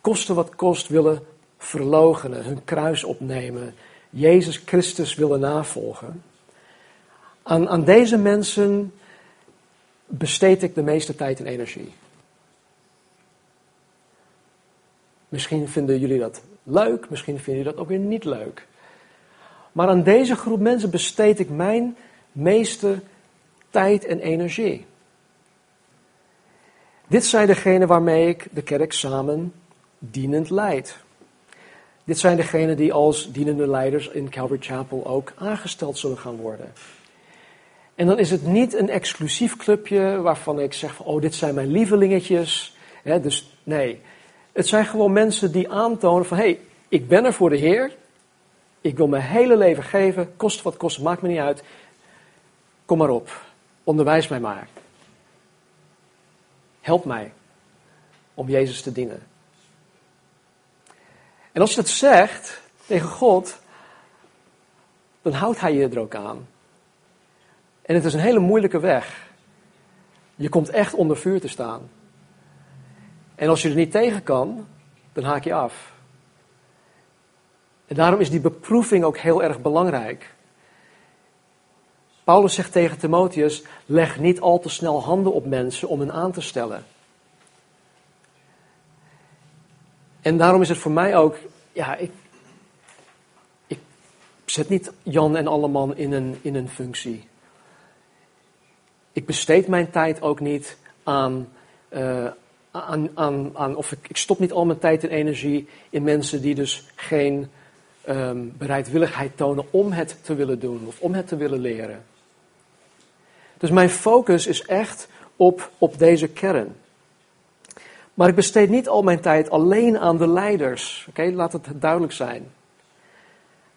koste wat kost willen verloochenen, hun kruis opnemen, Jezus Christus willen navolgen. Aan, aan deze mensen besteed ik de meeste tijd en energie. Misschien vinden jullie dat leuk, misschien vinden jullie dat ook weer niet leuk. Maar aan deze groep mensen besteed ik mijn meeste tijd en energie. Dit zijn degenen waarmee ik de kerk samen dienend leid. Dit zijn degenen die als dienende leiders in Calvary Chapel ook aangesteld zullen gaan worden. En dan is het niet een exclusief clubje waarvan ik zeg van, oh, dit zijn mijn lievelingetjes. dus nee, het zijn gewoon mensen die aantonen van, hé, hey, ik ben er voor de Heer. Ik wil mijn hele leven geven, kost wat kost, maakt me niet uit. Kom maar op, onderwijs mij maar. Help mij om Jezus te dienen. En als je dat zegt tegen God, dan houdt Hij je er ook aan. En het is een hele moeilijke weg. Je komt echt onder vuur te staan. En als je er niet tegen kan, dan haak je af. En daarom is die beproeving ook heel erg belangrijk. Paulus zegt tegen Timotheus: leg niet al te snel handen op mensen om hen aan te stellen. En daarom is het voor mij ook, ja, ik, ik zet niet Jan en Alleman in een, in een functie. Ik besteed mijn tijd ook niet aan, uh, aan, aan, aan of ik, stop niet al mijn tijd en energie in mensen die dus geen um, bereidwilligheid tonen om het te willen doen of om het te willen leren. Dus mijn focus is echt op, op deze kern. Maar ik besteed niet al mijn tijd alleen aan de leiders. Oké, laat het duidelijk zijn.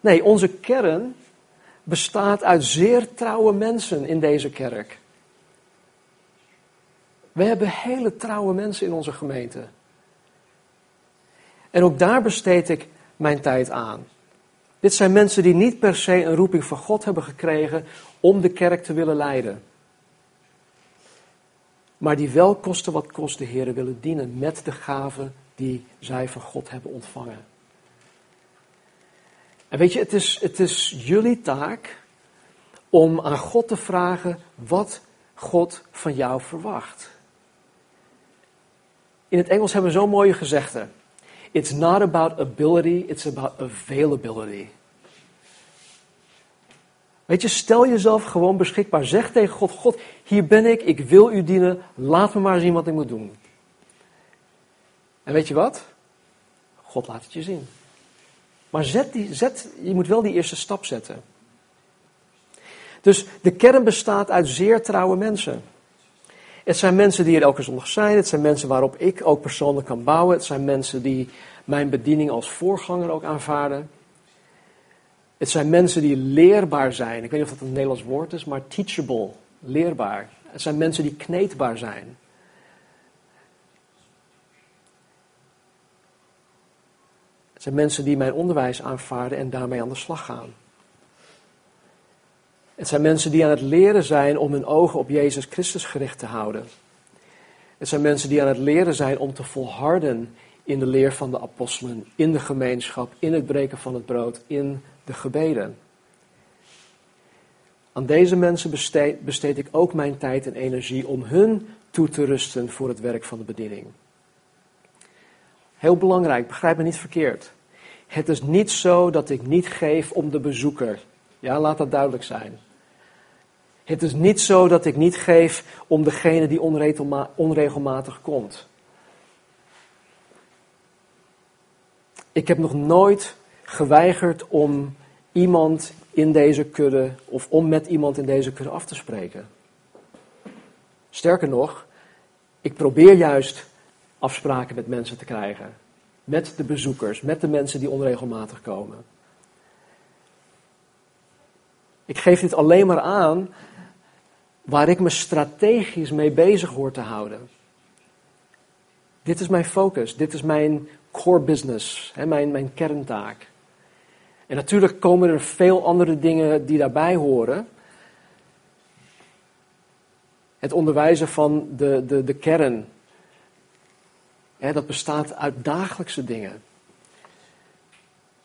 Nee, onze kern bestaat uit zeer trouwe mensen in deze kerk. We hebben hele trouwe mensen in onze gemeente. En ook daar besteed ik mijn tijd aan. Dit zijn mensen die niet per se een roeping van God hebben gekregen om de kerk te willen leiden. Maar die wel kosten wat kost de Heer willen dienen met de gaven die zij van God hebben ontvangen. En weet je, het is, het is jullie taak om aan God te vragen wat God van jou verwacht. In het Engels hebben we zo'n mooie gezegde. It's not about ability, it's about availability. Weet je, stel jezelf gewoon beschikbaar. Zeg tegen God: God, hier ben ik, ik wil u dienen, laat me maar zien wat ik moet doen. En weet je wat? God laat het je zien. Maar zet die, zet, je moet wel die eerste stap zetten. Dus de kern bestaat uit zeer trouwe mensen. Het zijn mensen die er elke zondag zijn. Het zijn mensen waarop ik ook persoonlijk kan bouwen. Het zijn mensen die mijn bediening als voorganger ook aanvaarden. Het zijn mensen die leerbaar zijn. Ik weet niet of dat een Nederlands woord is, maar teachable, leerbaar. Het zijn mensen die kneedbaar zijn. Het zijn mensen die mijn onderwijs aanvaarden en daarmee aan de slag gaan. Het zijn mensen die aan het leren zijn om hun ogen op Jezus Christus gericht te houden. Het zijn mensen die aan het leren zijn om te volharden in de leer van de apostelen, in de gemeenschap, in het breken van het brood, in de gebeden. Aan deze mensen besteed, ik ook mijn tijd en energie om hun toe te rusten voor het werk van de bediening. Heel belangrijk, begrijp me niet verkeerd. Het is niet zo dat ik niet geef om de bezoeker. Ja, laat dat duidelijk zijn. Het is niet zo dat ik niet geef om degene die onregelmatig komt. Ik heb nog nooit geweigerd om iemand in deze kudde of om met iemand in deze kudde af te spreken. Sterker nog, ik probeer juist afspraken met mensen te krijgen. Met de bezoekers, met de mensen die onregelmatig komen. Ik geef dit alleen maar aan waar ik me strategisch mee bezig hoor te houden. Dit is mijn focus, dit is mijn core business, mijn, mijn kerntaak. En natuurlijk komen er veel andere dingen die daarbij horen. Het onderwijzen van de, de, de kern. Dat bestaat uit dagelijkse dingen.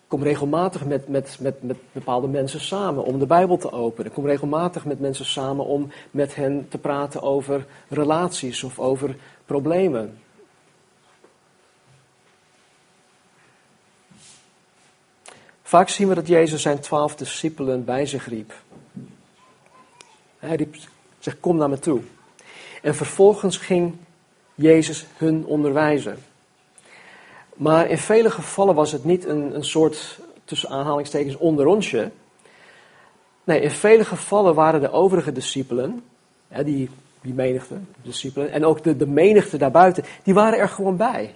kom regelmatig met, met, met, met bepaalde mensen samen om de Bijbel te openen. Ik kom regelmatig met mensen samen om met hen te praten over relaties of over problemen. Vaak zien we dat Jezus zijn twaalf discipelen bij zich riep. Hij riep, zegt, kom naar me toe. En vervolgens ging Jezus hun onderwijzen. Maar in vele gevallen was het niet een, een soort, tussen aanhalingstekens, onderonsje. Nee, in vele gevallen waren de overige discipelen, die, die menigte, discipelen, en ook de, de menigte daarbuiten, die waren er gewoon bij.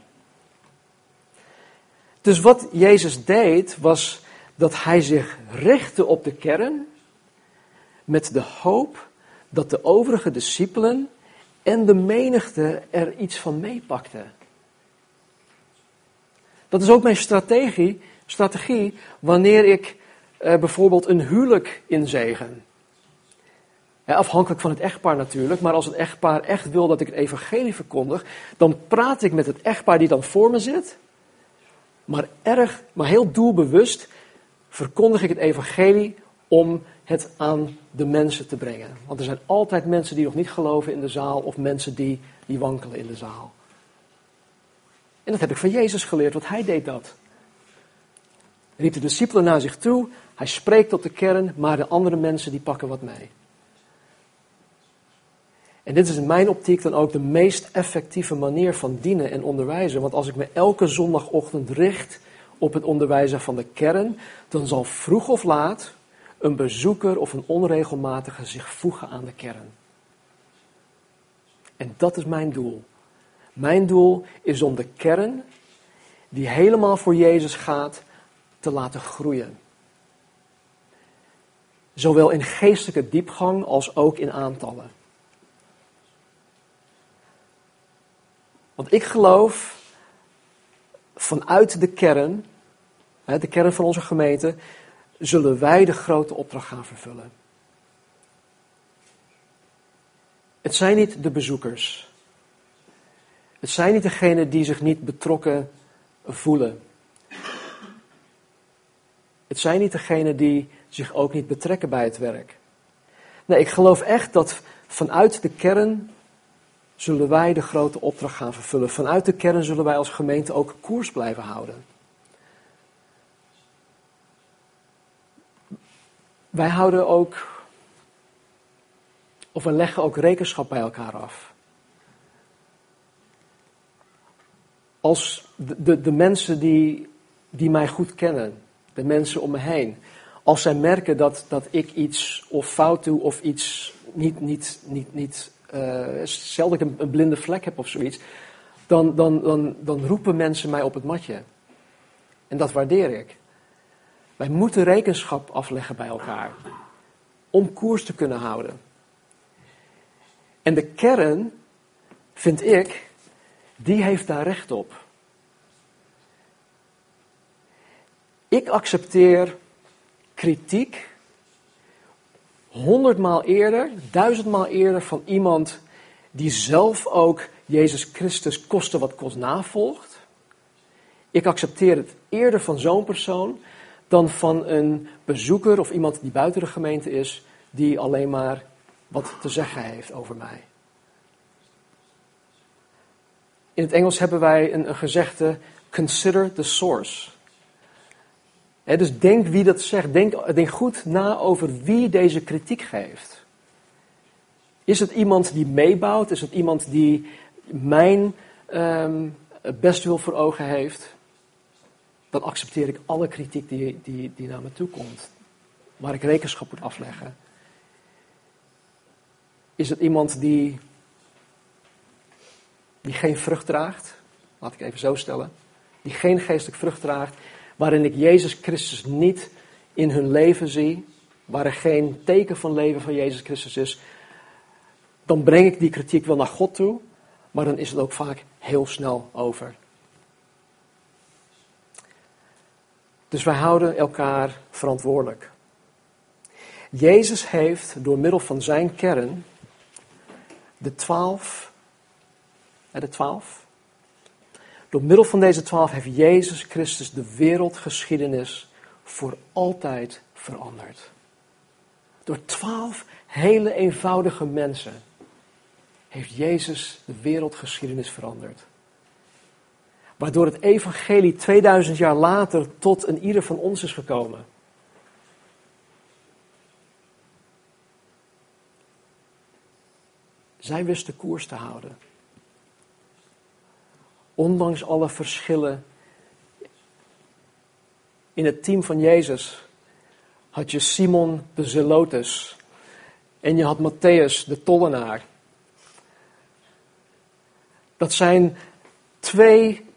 Dus wat Jezus deed, was dat hij zich richtte op de kern met de hoop dat de overige discipelen en de menigte er iets van meepakten. Dat is ook mijn strategie, strategie wanneer ik eh, bijvoorbeeld een huwelijk inzegen. Ja, afhankelijk van het echtpaar natuurlijk, maar als het echtpaar echt wil dat ik het evangelie verkondig, dan praat ik met het echtpaar die dan voor me zit. Maar erg, maar heel doelbewust verkondig ik het evangelie om het aan de mensen te brengen. Want er zijn altijd mensen die nog niet geloven in de zaal of mensen die, die wankelen in de zaal. En dat heb ik van Jezus geleerd, want hij deed dat. Riep de discipelen naar zich toe, hij spreekt tot de kern, maar de andere mensen die pakken wat mee. En dit is in mijn optiek dan ook de meest effectieve manier van dienen en onderwijzen. Want als ik me elke zondagochtend richt op het onderwijzen van de kern, dan zal vroeg of laat een bezoeker of een onregelmatige zich voegen aan de kern. En dat is mijn doel. Mijn doel is om de kern, die helemaal voor Jezus gaat, te laten groeien. Zowel in geestelijke diepgang als ook in aantallen. Want ik geloof vanuit de kern, de kern van onze gemeente, zullen wij de grote opdracht gaan vervullen. Het zijn niet de bezoekers. Het zijn niet degenen die zich niet betrokken voelen. Het zijn niet degenen die zich ook niet betrekken bij het werk. Nee, ik geloof echt dat vanuit de kern zullen wij de grote opdracht gaan vervullen. Vanuit de kern zullen wij als gemeente ook koers blijven houden. Wij houden ook, of we leggen ook rekenschap bij elkaar af. Als de, de, de mensen die, die mij goed kennen, de mensen om me heen, als zij merken dat, dat ik iets of fout doe of iets niet, niet, niet, niet uh, ik een, een, blinde vlek heb of zoiets, dan, dan, dan, dan roepen mensen mij op het matje. En dat waardeer ik. Wij moeten rekenschap afleggen bij elkaar. Om koers te kunnen houden. En de kern, vind ik, die heeft daar recht op. Ik accepteer kritiek honderdmaal eerder, duizendmaal eerder van iemand die zelf ook Jezus Christus koste wat kost navolgt. Ik accepteer het eerder van zo'n persoon dan van een bezoeker of iemand die buiten de gemeente is, die alleen maar wat te zeggen heeft over mij. In het Engels hebben wij een, gezegde: consider the source. dus denk wie dat zegt. Denk, denk goed na over wie deze kritiek geeft. Is het iemand die meebouwt? Is het iemand die mijn um, best wil voor ogen heeft? Dan accepteer ik alle kritiek die, die, die naar me toe komt. Waar ik rekenschap moet afleggen. Is het iemand die, die geen vrucht draagt? Laat ik even zo stellen. Die geen geestelijk vrucht draagt. Waarin ik Jezus Christus niet in hun leven zie. Waar er geen teken van leven van Jezus Christus is. Dan breng ik die kritiek wel naar God toe. Maar dan is het ook vaak heel snel over. Dus wij houden elkaar verantwoordelijk. Jezus heeft door middel van zijn kern de twaalf, de twaalf, Door middel van deze twaalf heeft Jezus Christus de wereldgeschiedenis voor altijd veranderd. Door twaalf hele eenvoudige mensen heeft Jezus de wereldgeschiedenis veranderd. Waardoor het evangelie 2000 jaar later tot een ieder van ons is gekomen. Zij wisten koers te houden. Ondanks alle verschillen in het team van Jezus had je Simon de Zelotes en je had Matthäus de tollenaar. Dat zijn twee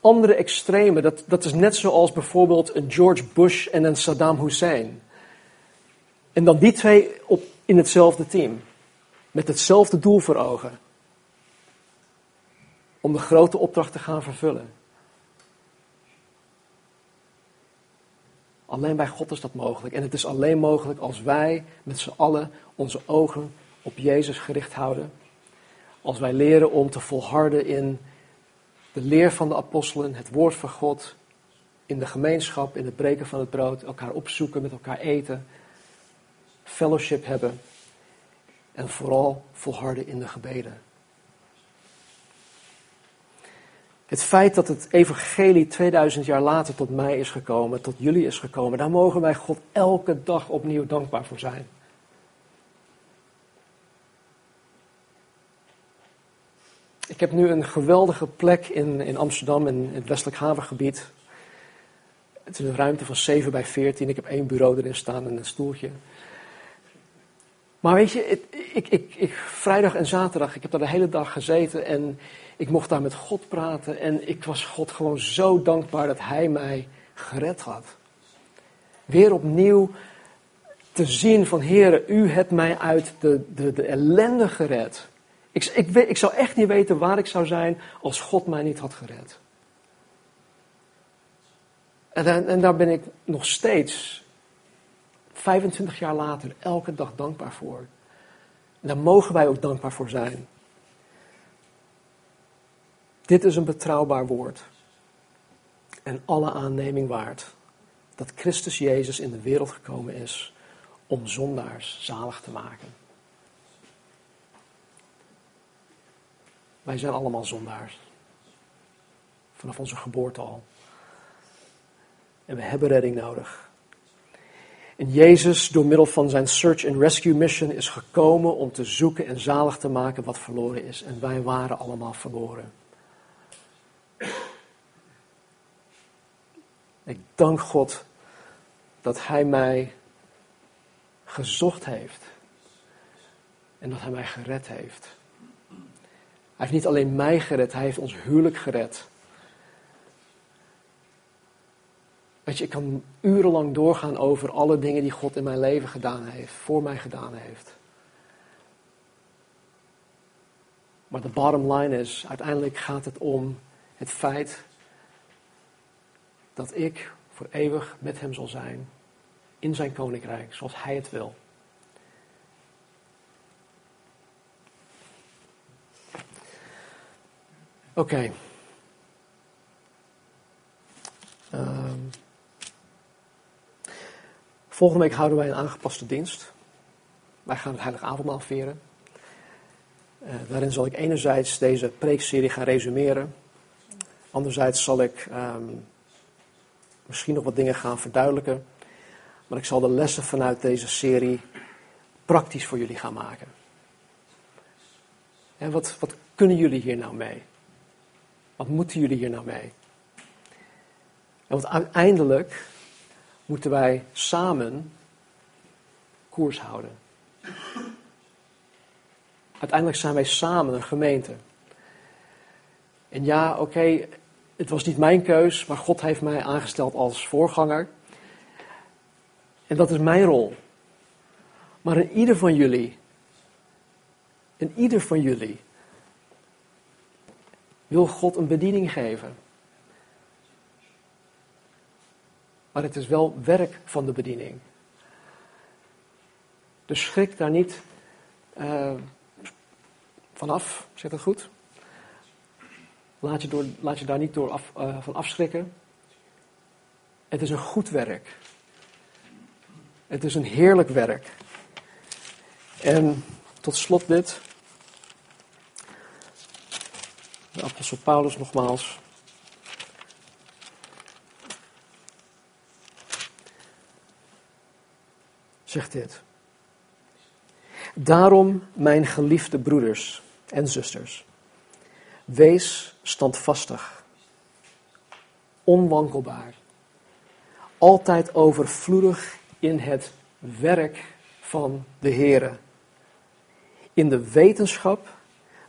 andere extremen. Dat, dat is net zoals bijvoorbeeld een George Bush en een Saddam Hussein. En dan die twee op, in hetzelfde team. Met hetzelfde doel voor ogen. Om de grote opdracht te gaan vervullen. Alleen bij God is dat mogelijk. En het is alleen mogelijk als wij met z'n allen onze ogen op Jezus gericht houden. Als wij leren om te volharden in de leer van de apostelen, het woord van God, in de gemeenschap, in het breken van het brood, elkaar opzoeken, met elkaar eten, fellowship hebben en vooral volharden in de gebeden. Het feit dat het evangelie 2000 jaar later tot mij is gekomen, tot jullie is gekomen, daar mogen wij God elke dag opnieuw dankbaar voor zijn. Ik heb nu een geweldige plek in, in Amsterdam, in, het westelijk havengebied. Het is een ruimte van 7 bij 14. Ik heb één bureau erin staan en een stoeltje. Maar weet je, ik, ik, ik, vrijdag en zaterdag, ik heb daar de hele dag gezeten en ik mocht daar met God praten. En ik was God gewoon zo dankbaar dat Hij mij gered had. Weer opnieuw te zien van, Heere, U hebt mij uit de, de, de ellende gered. Ik, ik, ik zou echt niet weten waar ik zou zijn als God mij niet had gered. En, en daar ben ik nog steeds, 25 jaar later, elke dag dankbaar voor. En daar mogen wij ook dankbaar voor zijn. Dit is een betrouwbaar woord. En alle aanneming waard. Dat Christus Jezus in de wereld gekomen is om zondaars zalig te maken. Wij zijn allemaal zondaars. Vanaf onze geboorte al. En we hebben redding nodig. En Jezus, door middel van zijn Search and Rescue Mission, is gekomen om te zoeken en zalig te maken wat verloren is. En wij waren allemaal verloren. Ik dank God dat Hij mij gezocht heeft. En dat Hij mij gered heeft. Hij heeft niet alleen mij gered, hij heeft ons huwelijk gered. Weet je, ik kan urenlang doorgaan over alle dingen die God in mijn leven gedaan heeft, voor mij gedaan heeft. Maar de bottom line is, uiteindelijk gaat het om het feit dat ik voor eeuwig met hem zal zijn in zijn koninkrijk, zoals hij het wil. Oké. Ehm, volgende week houden wij een aangepaste dienst. Wij gaan het Heilige Avondmaal vieren. Uh, daarin zal ik enerzijds deze preekserie gaan resumeren. Anderzijds zal ik ehm, misschien nog wat dingen gaan verduidelijken. Maar ik zal de lessen vanuit deze serie praktisch voor jullie gaan maken. En wat, wat kunnen jullie hier nou mee? Wat moeten jullie hier nou mee? En want uiteindelijk moeten wij samen koers houden. Uiteindelijk zijn wij samen een gemeente. En ja, oké, het was niet mijn keus, maar God heeft mij aangesteld als voorganger. En dat is mijn rol. Maar in ieder van jullie, in ieder van jullie wil God een bediening geven. Maar het is wel werk van de bediening. Dus schrik daar niet uh, vanaf, zeg dat goed? Laat je, door, laat je daar niet door af, uh, van afschrikken. Het is een goed werk. Het is een heerlijk werk. En tot slot dit. De apostel Paulus nogmaals. Zegt dit. Daarom, mijn geliefde broeders en zusters, wees standvastig, onwankelbaar, altijd overvloedig in het werk van de Heere, in de wetenschap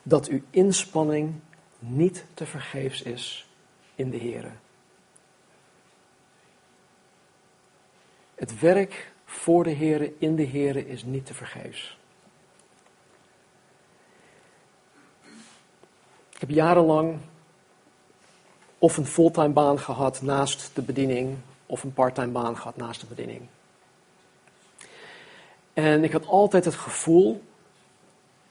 dat uw inspanning niet te vergeefs is in de Heere. Het werk voor de Heere, in de Heere is niet te vergeefs. Ik heb jarenlang of een fulltime baan gehad naast de bediening, of een parttime baan gehad naast de bediening. En ik had altijd het gevoel,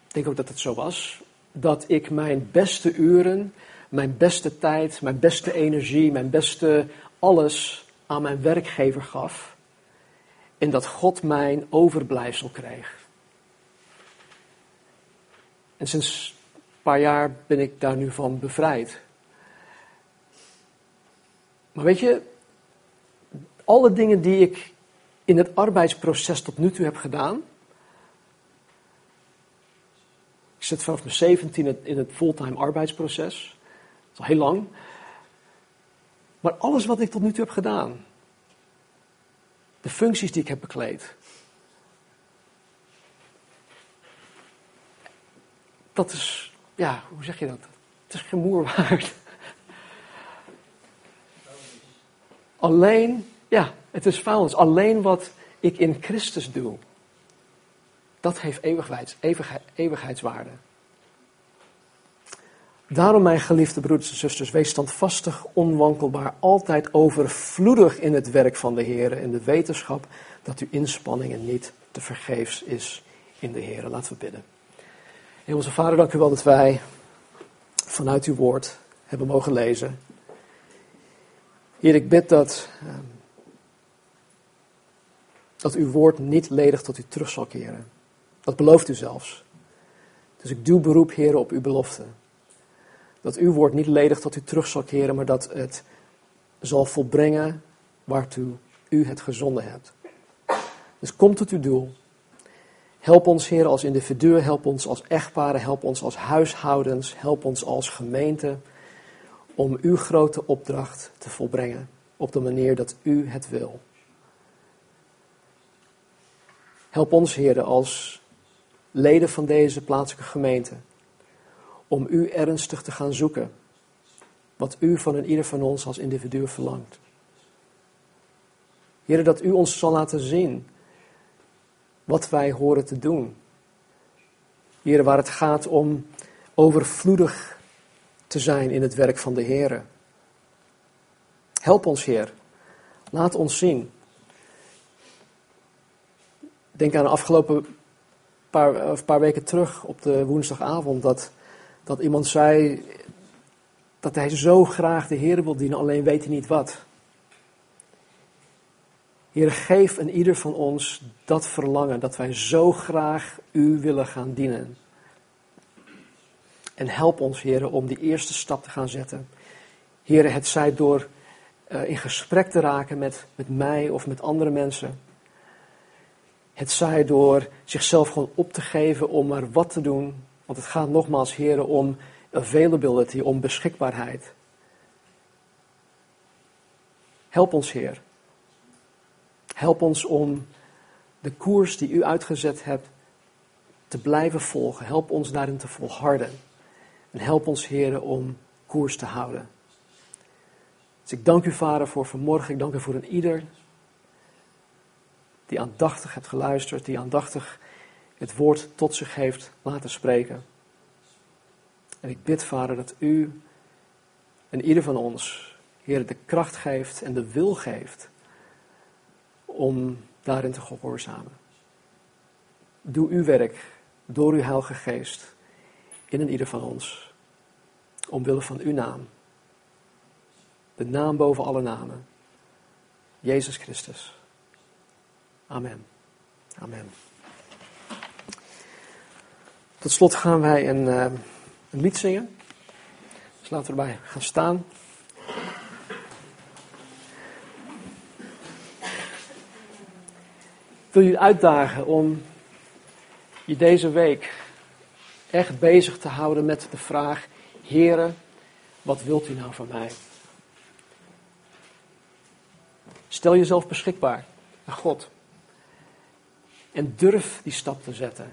ik denk ook dat het zo was, dat ik mijn beste uren, mijn beste tijd, mijn beste energie, mijn beste alles aan mijn werkgever gaf. En dat God mijn overblijfsel kreeg. En sinds een paar jaar ben ik daar nu van bevrijd. Maar weet je, alle dingen die ik in het arbeidsproces tot nu toe heb gedaan. Ik zit vanaf mijn 17 in het fulltime arbeidsproces. Dat is al heel lang. Maar alles wat ik tot nu toe heb gedaan, de functies die ik heb bekleed, dat is, ja, hoe zeg je dat? Het is geen waard. Alleen, ja, het is vuilnis. Alleen wat ik in Christus doe, dat heeft eeuwigheids, eeuwigheidswaarde. Daarom, mijn geliefde broeders en zusters, wees standvastig, onwankelbaar, altijd overvloedig in het werk van de Heer, in de wetenschap dat uw inspanningen niet te vergeefs is in de Heer. Laten we bidden. Hemelse Vader, dank u wel dat wij vanuit uw woord hebben mogen lezen. Heer, ik bid dat, ehm, dat uw woord niet ledig tot u terug zal keren. Dat belooft u zelfs. Dus ik doe beroep, Heer, op uw belofte. Dat uw woord niet ledig tot u terug zal keren, maar dat het zal volbrengen waartoe u het gezonden hebt. Dus kom tot uw doel. Help ons, Heer, als individuen, help ons als echtparen, help ons als huishoudens, help ons als gemeente om uw grote opdracht te volbrengen op de manier dat u het wil. Help ons, Heer, als leden van deze plaatselijke gemeente, om u ernstig te gaan zoeken wat u van een ieder van ons als individu verlangt. Heer, dat u ons zal laten zien wat wij horen te doen. Heer, waar het gaat om overvloedig te zijn in het werk van de Heer. Help ons, Heer. Laat ons zien. Denk aan de afgelopen paar, paar weken terug op de woensdagavond dat, dat iemand zei dat hij zo graag de Heer wil dienen, alleen weet hij niet wat. Heer, geef een ieder van ons dat verlangen, dat wij zo graag U willen gaan dienen. En help ons, Heer, om die eerste stap te gaan zetten. Heer, het zij door uh, in gesprek te raken met, met mij of met andere mensen. Het zij door zichzelf gewoon op te geven om maar wat te doen. Want het gaat nogmaals, Heer, om availability, om beschikbaarheid. Help ons, Heer. Help ons om de koers die u uitgezet hebt te blijven volgen. Help ons daarin te volharden. En help ons, heren, om koers te houden. Dus ik dank u, Vader, voor vanmorgen. Ik dank u voor een ieder die aandachtig hebt geluisterd, die aandachtig het woord tot zich heeft laten spreken. En ik bid, Vader, dat u en ieder van ons, Heer, de kracht geeft en de wil geeft om daarin te gehoorzamen. Doe uw werk door uw Heilige Geest in en ieder van ons. omwille van uw naam. De naam boven alle namen. Jezus Christus. Amen. Amen. Tot slot gaan wij een, uh, een lied zingen. Dus laten we erbij gaan staan. Ik wil je uitdagen om je deze week echt bezig te houden met de vraag: Heere, wat wilt u nou van mij? Stel jezelf beschikbaar aan God. En durf die stap te zetten.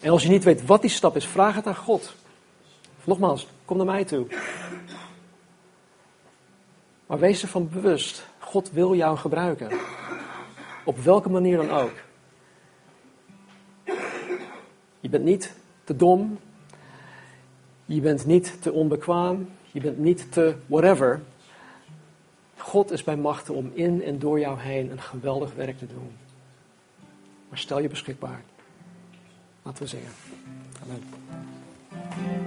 En als je niet weet wat die stap is, vraag het aan God. Nogmaals, kom naar mij toe. Maar wees ervan bewust, God wil jou gebruiken. Op welke manier dan ook. Je bent niet te dom. Je bent niet te onbekwaam. Je bent niet te whatever. God is bij machten om in en door jou heen een geweldig werk te doen. Maar stel je beschikbaar. Laten we zingen. Amen.